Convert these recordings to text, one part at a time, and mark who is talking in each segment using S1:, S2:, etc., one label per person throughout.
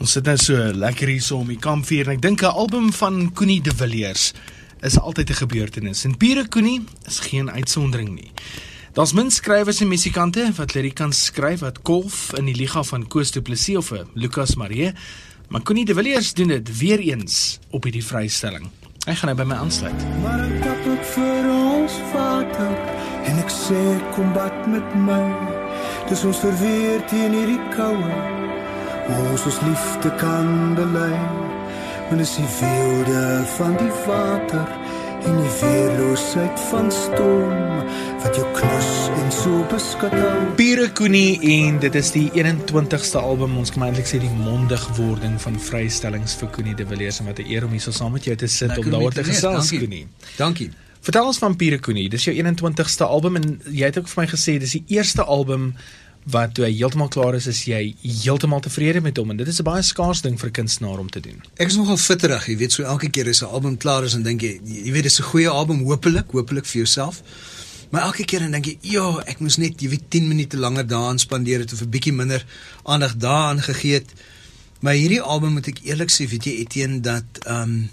S1: Ons sit nou so lekker hier so om die kampvuur en ek dink 'n album van Koenie De Villiers is altyd 'n gebeurtenis. En Pure Koenie is geen uitsondering nie. Daar's min skrywers en musikante wat liriek kan skryf wat golf in die liga van Koos Du Plessis of Lucas Marie, maar Koenie De Villiers doen dit weer eens op hierdie vrystelling. Hy gaan nou by my aansluit.
S2: Maar ek tap ook vir ons vader en ek sê kom bad met my. Dis ons verweer teen hierdie koue ons ons liefde kan bely. Want is die weelde van die water en die weerloosheid van storm wat jou knus en so beskat hou.
S1: Pure Koenie en dit is die 21ste album ons kan eintlik sê die mondigwording van vrystellings vir Koenie de Villiers en wat 'n eer om hier so saam met jou te sit
S3: Nou,
S1: om daaroor te gesels Koenie.
S3: Dankie.
S1: Vertel ons van Pure Koenie. Dis jou 21ste album en jy het ook vir my gesê dis die eerste album wat toe hy heeltemal klaar is, is jy heeltemal tevrede met hom en dit is 'n baie skaars ding vir 'n kunstenaar om te doen.
S3: Ek is nogal fitterig, jy weet, so elke keer as 'n album klaar is en dink jy, jy weet dis 'n goeie album hopelik, hopelik vir jouself. Maar elke keer dan dink jy, ja, ek moes net, jy weet, 10 minute langer daaraan spandeer het of 'n bietjie minder aandag daaraan gegee het. Maar hierdie album moet ek eerlik sê, weet jy, Etienne, dat ehm um,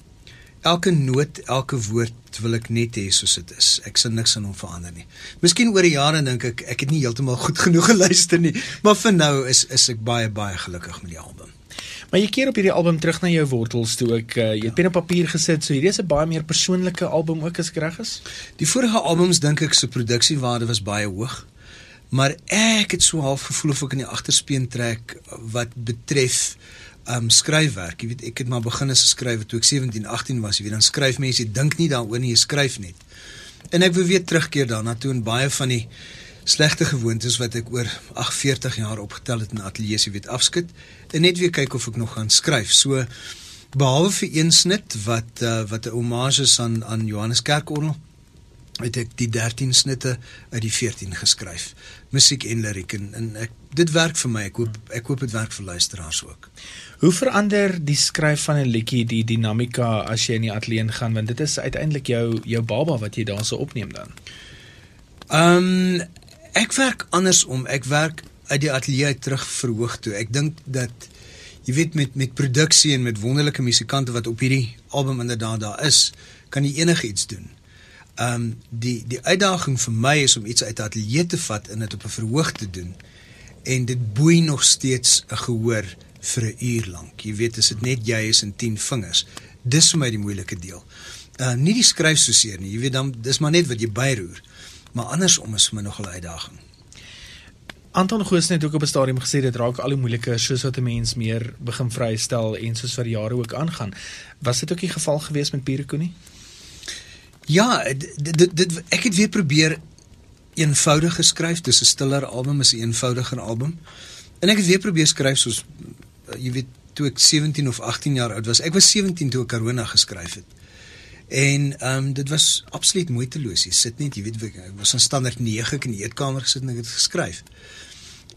S3: elke noot, elke woord wil ek net hê soos dit is. Ek sien niks aan hom verander nie. Miskien oor die jare dink ek ek het nie heeltemal goed genoeg geluister nie, maar vir nou is is ek baie baie gelukkig met die album.
S1: Maar jy keer op hierdie album terug na jou wortels toe ek uh, jy het pen op papier gesit, so hierdie is 'n baie meer persoonlike album ook as ek reg is.
S3: Die vorige albums dink ek se produksiewaarde was baie hoog. Maar ek het so half gevoel of ek in die agterspeen trek wat betref um skryfwerk. Jy weet, ek het maar begin as 'n skrywer toe ek 17, 18 was. Jy weet, dan skryf mense, jy dink nie daaroor nie, jy skryf net. En ek wil weer terugkeer daarna toe en baie van die slegte gewoontes wat ek oor 48 jaar opgetel het in ateljee se weet afskud en net weer kyk of ek nog gaan skryf. So behalwe vir een snit wat uh, wat 'n hommage is aan aan Johannes Kerkorgel het ek die 13 snitte uit die 14 geskryf. Musiek en liriek en, en ek dit werk vir my. Ek hoop ek hoop dit werk vir luisteraars ook.
S1: Hoe verander die skryf van 'n liedjie die dinamika as jy in die ateljee gaan want dit is uiteindelik jou jou baba wat jy daarso opneem dan.
S3: Ehm um, ek werk andersom. Ek werk uit die ateljee terug verhoog toe. Ek dink dat jy weet met met produksie en met wonderlike musikante wat op hierdie album inderdaad daar is, kan jy enigiets doen. Ehm um, die die uitdaging vir my is om iets uit die ateljee te vat en dit op 'n verhoog te doen. En dit boei nog steeds 'n gehoor vir 'n uur lank. Jy weet as dit net jy is en 10 vingers. Dis vir my die moeilike deel. Uh nie die skryf so seer nie. Jy weet dan dis maar net wat jy byroer. Maar andersom is vir my nog 'n uitdaging.
S1: Anton Goos het ook op 'n stadium gesê dit raak al hoe moeiliker soos wat 'n mens meer begin vrystel en soos wat die jare ook aangaan. Was dit ook die geval gewees met Pure Koenie?
S3: Ja, dit dit, dit ek het weer probeer eenvoudig geskryf. Dis 'n stiller album, is 'n eenvoudiger album. En ek het weer probeer skryf soos jy weet toe ek 17 of 18 jaar oud was. Ek was 17 toe ek Corona geskryf het. En ehm um, dit was absoluut moeiteloos. Jy sit net, jy weet ek was in standaard 9 ek in die eetkamer gesit en ek het geskryf.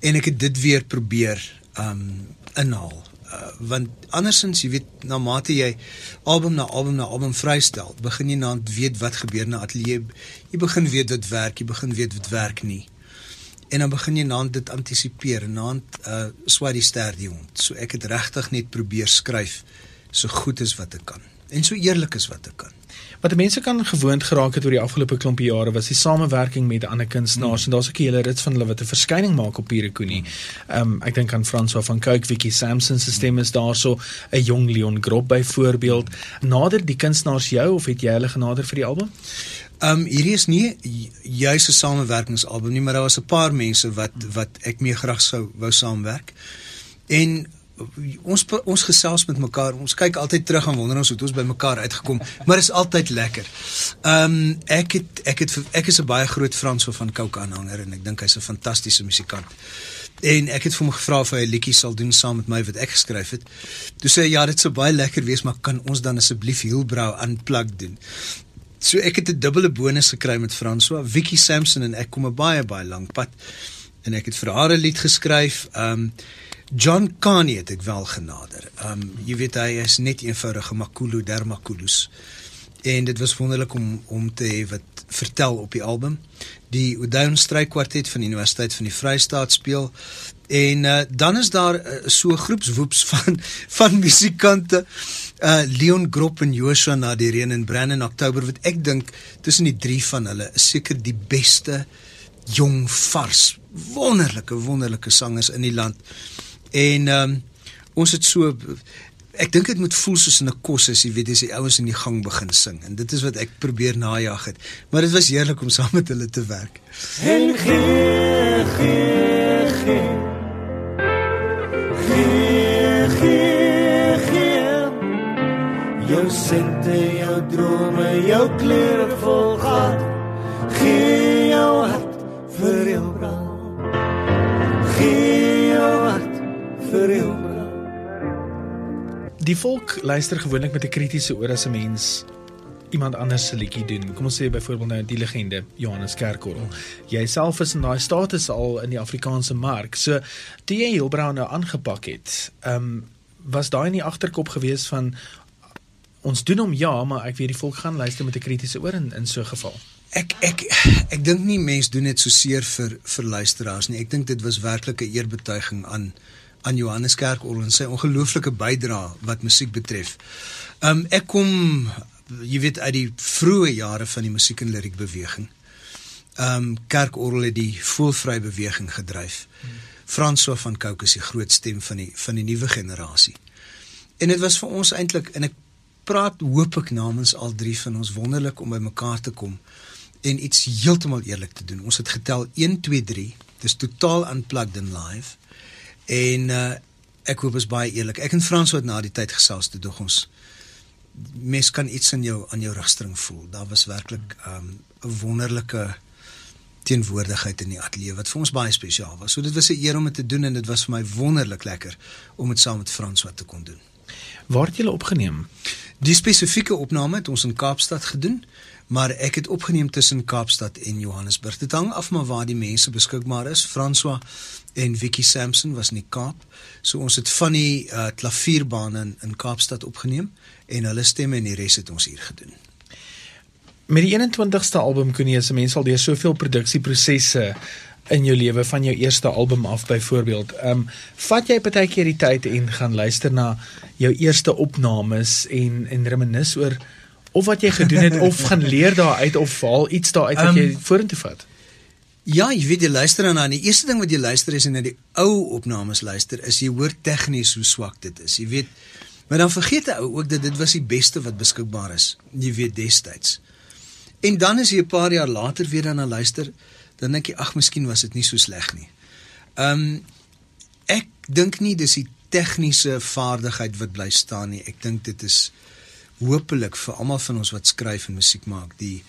S3: En ek het dit weer probeer ehm um, inhaal. Uh, want andersins jy weet na mate jy album na album na album vrystel, begin jy nou weet wat gebeur na ateljee. Jy begin weet wat werk, jy begin weet wat werk nie. En dan begin jy nou dit antisipeer en dan uh swaai die ster die hond. So ek het regtig net probeer skryf so goed as wat ek kan en so eerlik as wat ek kan.
S1: Wat mense kan gewoond geraak het oor die afgelope klompie jare was die samewerking met ander kunstenaars hmm. en daar's ook 'n hele rits van hulle wat 'n verskyning maak op Pure Koenie. Ehm um, ek dink aan François van Cooke, Vicky Sampson se stem is daarso, 'n jong Leon Grob byvoorbeeld. Nader die kunstenaars jou of het jy hulle genader vir die album?
S3: Ehm um, hierdie is nie juis 'n samewerkingsalbum nie, maar daar was 'n paar mense wat wat ek mee graag sou wou saamwerk. En ons ons gesels met mekaar. Ons kyk altyd terug en wonder ons hoe ons by mekaar uitgekom, maar is altyd lekker. Ehm um, ek het ek het ek is 'n baie groot Franso van Cooke aanhanger en ek dink hy's 'n fantastiese musikant. En ek het vir hom gevra of hy 'n liedjie sal doen saam met my wat ek geskryf het. Toe sê hy ja, dit sou baie lekker wees, maar kan ons dan asseblief Hielbrau unplugged doen? So ek het 'n dubbele bonus gekry met François, Vicky Sampson en ek kom 'n baie baie lank pad. En ek het vir haar 'n lied geskryf. Um John Carney het ek wel genader. Um jy weet hy is net eenvoudige Makulu Dermakulus. En dit was wonderlik om om te hê wat vertel op die album. Die Oudtshoorn Strykwartet van die Universiteit van die Vrystaat speel en uh, dan is daar uh, so groepswoeps van van musikante uh Leon Grop en Joshua Nadireen en Brandon October wat ek dink tussen die drie van hulle is seker die beste jong vars wonderlike wonderlike sangers in die land. En ehm um, ons het so ek dink dit moet voel soos in 'n kos as jy weet as die ouens in die gang begin sing en dit is wat ek probeer najag het. Maar dit was heerlik om saam met hulle te werk.
S2: En gee gee gee gee gee gee jou sente jou drome jou klere vol gehad gee jou hart vir brand
S1: Die volk luister gewoonlik met 'n kritiese oor as 'n mens iemand anders se liedjie doen. Kom ons sê byvoorbeeld nou die legende Johannes Kerkorrel. Jy self is in daai status al in die Afrikaanse mark. So toe jy Hilbrow nou aangepak het, ehm um, was daai in die agterkop gewees van ons doen hom ja, maar ek weet die volk gaan luister met 'n kritiese oor in in so 'n geval.
S3: Ek ek ek dink nie mense doen dit so seer vir vir luisteraars nie. Ek dink dit was werklik 'n eerbetuiging aan aan Johannes Kerkorrel en sy ongelooflike bydrae wat musiek betref. Um ek kom jy weet uit die vroeë jare van die musiek en liriek beweging. Um Kerkorrel het die voelvry beweging gedryf. François van Cooke is die groot stem van die van die nuwe generasie. En dit was vir ons eintlik en ek praat hoop ek namens al drie van ons wonderlik om by mekaar te kom en iets heeltemal eerlik te doen. Ons het getel 1 2 3. Dis totaal unplugged and live. En uh ek hoop is baie eerlik. Ek en Frans het na die tyd gesels te dog ons mes kan iets in jou aan jou rugstring voel. Daar was werklik um 'n wonderlike teenwoordigheid in die ateljee wat vir ons baie spesiaal was. So dit was 'n eer om dit te doen en dit was vir my wonderlik lekker om dit saam met Frans wat te kon doen.
S1: Waar het julle opgeneem?
S3: Die spesifieke opname het ons in Kaapstad gedoen, maar ek het opgeneem tussen Kaapstad en Johannesburg. Dit hang af maar waar die mense beskikbaar is. François en Vicky Sampson was in die Kaap. So ons het van die uh, klavierbaan in, in Kaapstad opgeneem en hulle stemme en die res het ons hier gedoen.
S1: Met die 21ste album kon jy as 'n mens al deur soveel produksieprosesse in jou lewe van jou eerste album af byvoorbeeld. Ehm um, vat jy partykeer die tyd en gaan luister na jou eerste opnames en en reminis oor of wat jy gedoen het of gaan leer daaruit of haal iets daaruit wat um, jy vorentoe vat?
S3: Ja, jy weet jy luister dan aan die eerste ding wat jy luister is en na die ou opnames luister is jy hoor tegnies hoe swak dit is. Jy weet maar dan vergeet jy ook dat dit was die beste wat beskikbaar is. Jy weet destyds. En dan as jy 'n paar jaar later weer dan luister, dan dink jy ag, miskien was dit nie so sleg nie. Ehm um, ek dink nie dis die tegniese vaardigheid wat bly staan nie. Ek dink dit is hopelik vir almal van ons wat skryf en musiek maak, die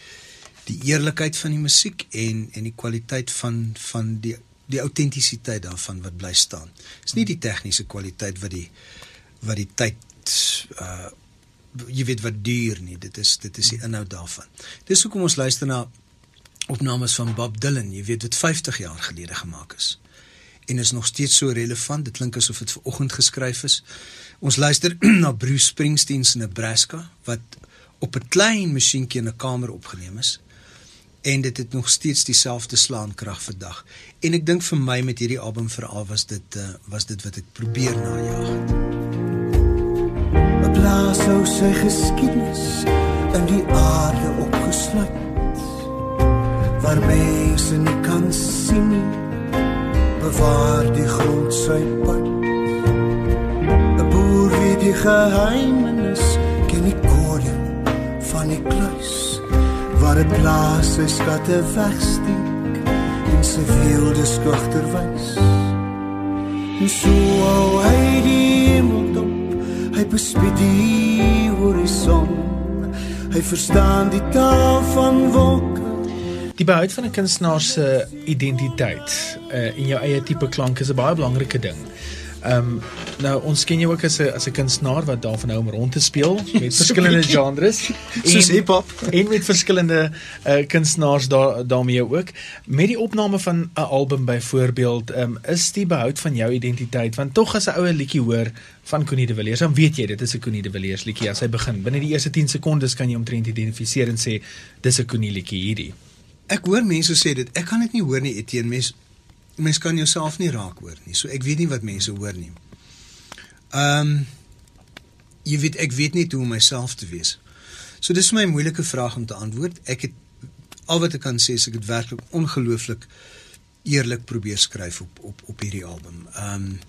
S3: die eerlikheid van die musiek en en die kwaliteit van van die die autentisiteit daarvan wat bly staan. Dis nie die tegniese kwaliteit wat die wat die tyd uh jy weet wat duur nie. Dit is dit is die inhoud daarvan. Dis hoekom ons luister na opnames van Bob Dylan, jy weet wat 50 jaar gelede gemaak is. En is nog steeds so relevant. Dit klink asof dit ver oggend geskryf is. Ons luister na Bruce Springsteen se Nebraska wat op 'n klein masjienkie in 'n kamer opgeneem is en dit het nog steeds dieselfde slaankrag vandag. En ek dink vir my met hierdie album veral was dit uh, was dit wat ek probeer najag het.
S2: 'n Plaas sou sy geskiedenis in die aarde opgesluit waar mense nie kan sien nie bewaar die grond sy pad. 'n boer wie die geheimenis ken die kode van die kluis waar dit plaas sy skatte wegsteek en sy wilde skugter wys. En so hy die hemel dop hy bespied die horison hy verstaan die taal van wolke
S1: die behoud van 'n kunstenaar se identiteit uh, en jou eie tipe klank is 'n baie belangrike ding Ehm um, Nou ons ken jou ook as 'n as 'n kunstenaar wat daarvan hou om rond te speel met verskillende genres
S3: soos hiphop
S1: en met verskillende uh, kunstenaars daar daarmee ook. Met die opname van 'n album byvoorbeeld, um, is die behoud van jou identiteit want tog as 'n oue liedjie hoor van Connie de Villiers, dan weet jy dit is 'n Connie de Villiers liedjie as hy begin. Binne die eerste 10 sekondes kan jy omtrent identifiseer en sê dis 'n Connie liedjie hierdie.
S3: Ek hoor mense sê dit. Ek kan dit nie hoor nie, Etienne. Mens mens kan jouself nie raak hoor nie. So ek weet nie wat mense hoor nie. Ehm um, jy weet ek weet nie hoe om myself te wees. So dis my moeilike vraag om te antwoord. Ek het al wat ek kan sê is ek het werklik ongelooflik eerlik probeer skryf op op op hierdie album. Ehm um,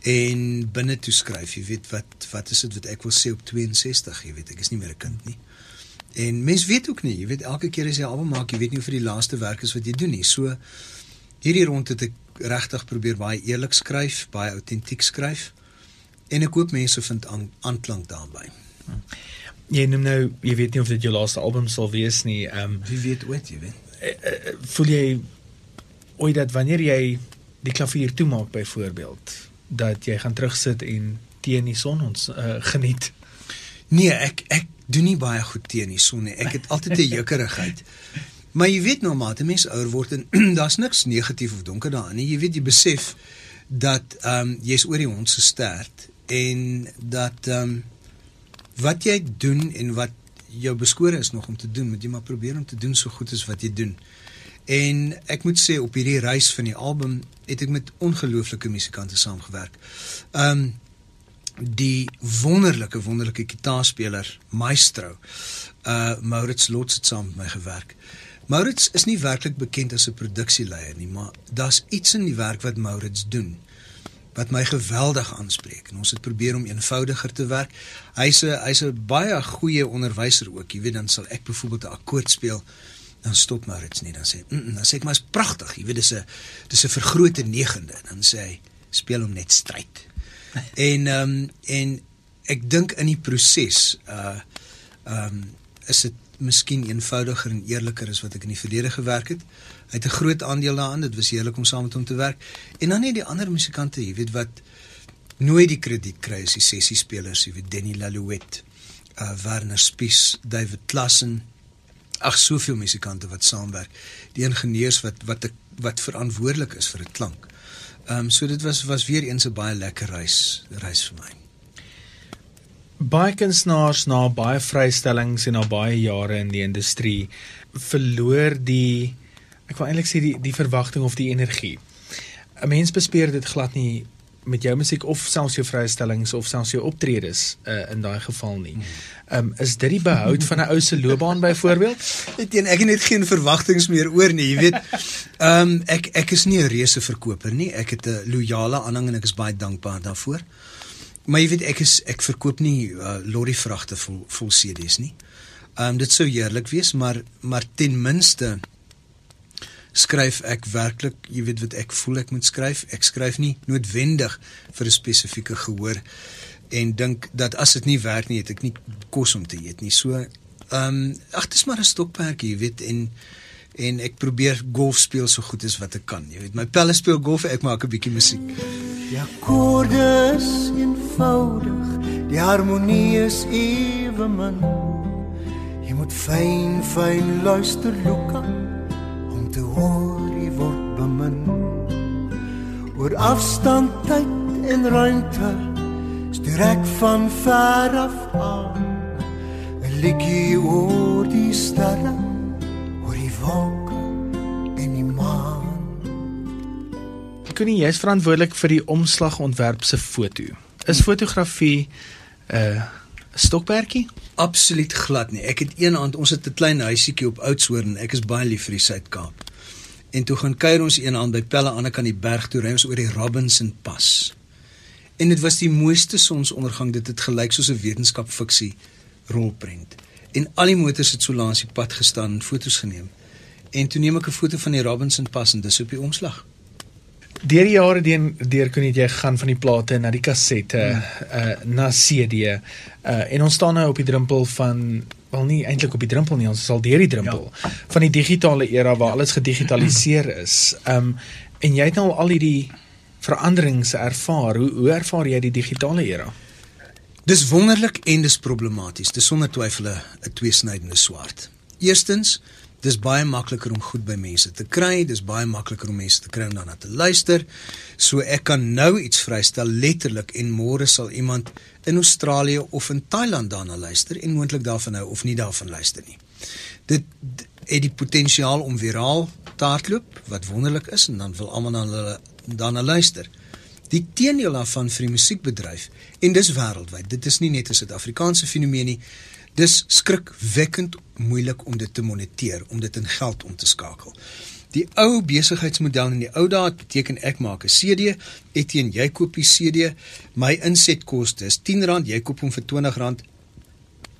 S3: en binne toe skryf, jy weet wat wat is dit wat ek wil sê op 62, jy weet ek is nie meer 'n kind nie. En mens weet ook nie, jy weet elke keer as jy 'n album maak, jy weet nie of vir die laaste werk is wat jy doen nie. So hierdie rond het ek regtig probeer baie eerlik skryf, baie autentiek skryf. En ek hoop mense vind aanklank daarbey.
S1: Hmm. Jy noem nou, jy weet nie of dit jou laaste album sal wees nie. Ehm um,
S3: wie weet ooit, jy weet.
S1: Uh, uh, voel jy ooit dat wanneer jy die klavier toemaak byvoorbeeld dat jy gaan terugsit en teen die son ons uh, geniet?
S3: Nee, ek ek doen nie baie goed teen die son nie. Ek het altyd 'n jukkerigheid. Maar jy weet nou maar, 'n mens ouer word en daar's niks negatief of donker daarin nie. Jy weet jy besef dat ehm um, jy's oor die hond se stert en dat ehm um, wat jy doen en wat jou beskore is nog om te doen, moet jy maar probeer om te doen so goed as wat jy doen. En ek moet sê op hierdie reis van die album het ek met ongelooflike musikante saamgewerk. Ehm um, die wonderlike wonderlike gitaarspeler Maestro uh Maurits Lots het saam met my gewerk. Maurits is nie werklik bekend as 'n produksieleier nie, maar daar's iets in die werk wat Maurits doen wat my geweldig aanspreek en ons het probeer om eenvoudiger te werk. Hy's 'n hy's 'n baie goeie onderwyser ook. Jy weet dan sal ek byvoorbeeld 'n akkoord speel dan stop Maurits nie dan sê mm -mm, dan sê ek maar is pragtig. Jy weet dis 'n dis 'n vergrote negende dan sê hy speel hom net stryd. en ehm um, en ek dink in die proses uh ehm um, is dit miskien eenvoudiger en eerliker as wat ek in die verlede gewerk het. Hy het 'n groot aandeel daarin. Dit was heerlik om saam met hom te werk. En dan net die ander musikante, jy weet wat nooit die krediet kry as die sessie spelers, jy weet Denny Lalouet, uh Werner Spies, David Klassen. Ag soveel musikante wat saamwerk. Die ingenieurs wat wat ek, wat verantwoordelik is vir 'n klank. Ehm um, so dit was was weer eens 'n baie lekker reis, reis vir my
S1: baie kunstenaars na baie vrystellings en na baie jare in die industrie verloor die ek wil eintlik sê die die verwagting of die energie. 'n Mens bespeer dit glad nie met jou musiek of selfs jou vrystellings of selfs jou optredes uh, in daai geval nie. Ehm um, is dit die behoud van 'n ou se loopbaan byvoorbeeld?
S3: Ek teen ek het net geen verwagtinge meer oor nie, jy weet. Ehm um, ek ek is nie 'n reuse verkoper nie. Ek het 'n loyale aanhang en ek is baie dankbaar daarvoor. Maar jy weet ek is ek verkoop nie uh, lorry vragte vol vol CD's nie. Ehm um, dit sou heerlik wees, maar maar ten minste skryf ek werklik, jy weet wat ek voel ek moet skryf. Ek skryf nie noodwendig vir 'n spesifieke gehoor en dink dat as dit nie werk nie, het ek nie kos om te eet nie. So ehm um, ag dis maar 'n stokperdjie, jy weet en en ek probeer golf speel so goed as wat ek kan. Jy weet my pelle speel golf, ek maak 'n bietjie musiek.
S2: Die akkoorde is eenvoudig, die harmonie is ewe min. Jy moet fyn fyn luister Luka Oor afstand, tyd en ruimte stuur ek van ver af aan 'n liedjie oor die sterre, oor die wolke en die maan.
S1: Koenie, jy's verantwoordelik vir die omslagontwerp se foto. Is fotografie 'n uh, stokperdjie?
S3: Absoluut glad nie. Ek het een aand, ons het 'n klein huisietjie op Oudtshoorn. Ek is baie lief vir die Suid-Kaap. En toe gaan kuier ons een aand by Pelle aan die kant die berg toe, ry ons oor die Robinson Pas. En dit was die mooiste sonsondergang. Dit het gelyk soos 'n wetenskapfiksie rolprent. En al die motors het so langs die pad gestaan en foto's geneem. En toe neem ek 'n foto van die Robinson Pas en dis op die omslag.
S1: Deur die jare deur deur kon jy gaan van die plate na die kassette hmm. uh na CD uh en ons staan nou op die drempel van wel nie eintlik op die drempel nie ons is al deur die drempel ja. van die digitale era waar alles gedigitaliseer is. Um en jy het nou al hierdie veranderings ervaar. Hoe hoe ervaar jy die digitale era?
S3: Dis wonderlik en dis problematies. Dis sonder twyfel 'n 'n tweesnydende swaard. Eerstens, dis baie makliker om goed by mense te kry, dis baie makliker om mense te kry om daarna te luister. So ek kan nou iets vrystel letterlik en môre sal iemand in Australië of in Thailand daarna luister en moontlik daarvan hou of nie daarvan luister nie. Dit het die potensiaal om viraal te hardloop wat wonderlik is en dan wil almal dan hulle daarna luister. Die teendeel daarvan vir die musiekbedryf en dis wêreldwyd. Dit is nie net 'n Suid-Afrikaanse fenomeen nie. Dis skrikwekkend moeilik om dit te moniteer, om dit in geld om te skakel. Die ou besigheidsmodel in die ou dae beteken ek maak 'n CD, Etienne jy koop die CD, my insetkoste is R10, jy koop hom vir R20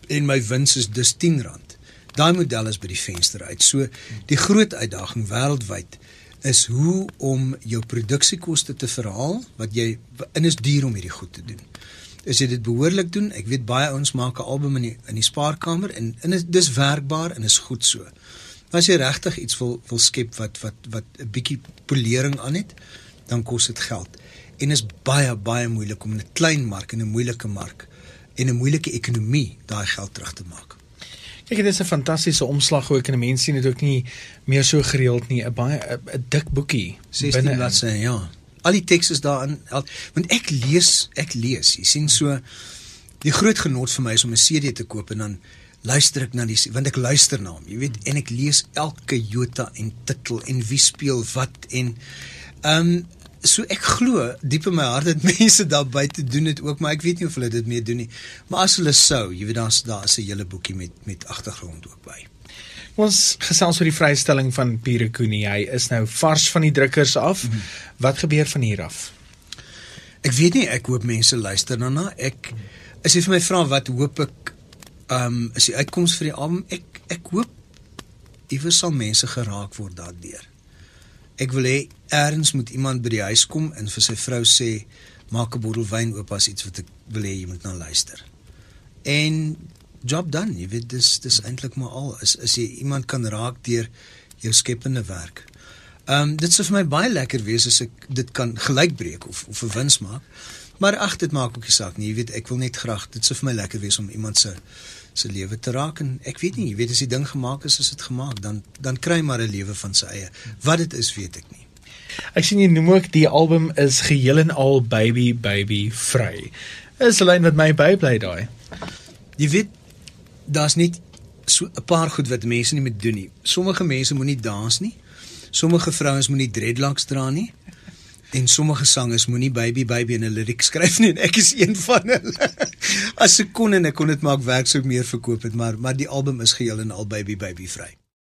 S3: en my wins is dus R10. Daai model is by die venster uit. So die groot uitdaging wêreldwyd is hoe om jou produksiekoste te verhaal wat jy in is duur om hierdie goed te doen. As jy dit behoorlik doen, ek weet baie ouens maak 'n album in die in die spaarkamer en en is dis werkbaar en is goed so. As jy regtig iets wil wil skep wat wat wat 'n bietjie polering aan het, dan kos dit geld. En is baie baie moeilik om in 'n klein mark en 'n moeilike mark en 'n moeilike ekonomie daai geld terug te maak.
S1: Kyk, dit is 'n fantastiese omslag ook en mense sien dit ook nie meer so gereeld nie. 'n Baie 'n dik boekie
S3: 16 bladsye, ja. Al die teks is daarin. Want ek lees, ek lees. Jy sien so die groot genot vir my is om 'n CD te koop en dan luister ek na die want ek luister na hom. Jy weet, en ek lees elke jota en titel en wie speel wat en ehm um, so ek glo diep in my hart dat mense daar buite doen dit ook, maar ek weet nie of hulle dit meer doen nie. Maar as hulle sou, jy weet daar's daar's 'n hele boekie met met agtergrond ook by.
S1: Ons gesels oor die vrystelling van Pierre Koenie. Hy is nou vars van die drukkers af. Mm -hmm. Wat gebeur van hier af?
S3: Ek weet nie, ek hoop mense luister daarna. Ek as jy vir my vra wat hoop ek ehm um, is die uitkoms vir die album? Ek ek hoop iewers sal mense geraak word daardeur. Ek wil hê eers moet iemand by die huis kom en vir sy vrou sê maak 'n bottel wyn oop as iets wat ek wil hê jy moet na luister. En job done, jy weet dis dis eintlik maar al is as jy iemand kan raak deur jou skepende werk. Ehm um, dit sou vir my baie lekker wees as ek dit kan gelykbreek of of 'n wins maak. Maar ag dit maak ook nie saak nie. Jy weet ek wil net graag dit sou vir my lekker wees om iemand se se lewe te raak en ek weet nie, jy weet as die ding gemaak is, is dit gemaak, dan dan kry maar 'n lewe van sy eie. Wat dit is, weet ek nie.
S1: Ek sien jy noem ook die album is geheel en al baby baby vry. Is alleen wat my bybly daai.
S3: Jy weet daar's net so 'n paar goed wat mense nie moet doen nie. Sommige mense moenie dans nie. Sommige vrouens moenie dreadlocks dra nie. En sommige sangers moenie baby baby in 'n liriek skryf nie en ek is een van hulle. As ek kon en ek kon dit maak werk sou ek meer verkoop het, maar maar die album is geheel en al baby baby vry.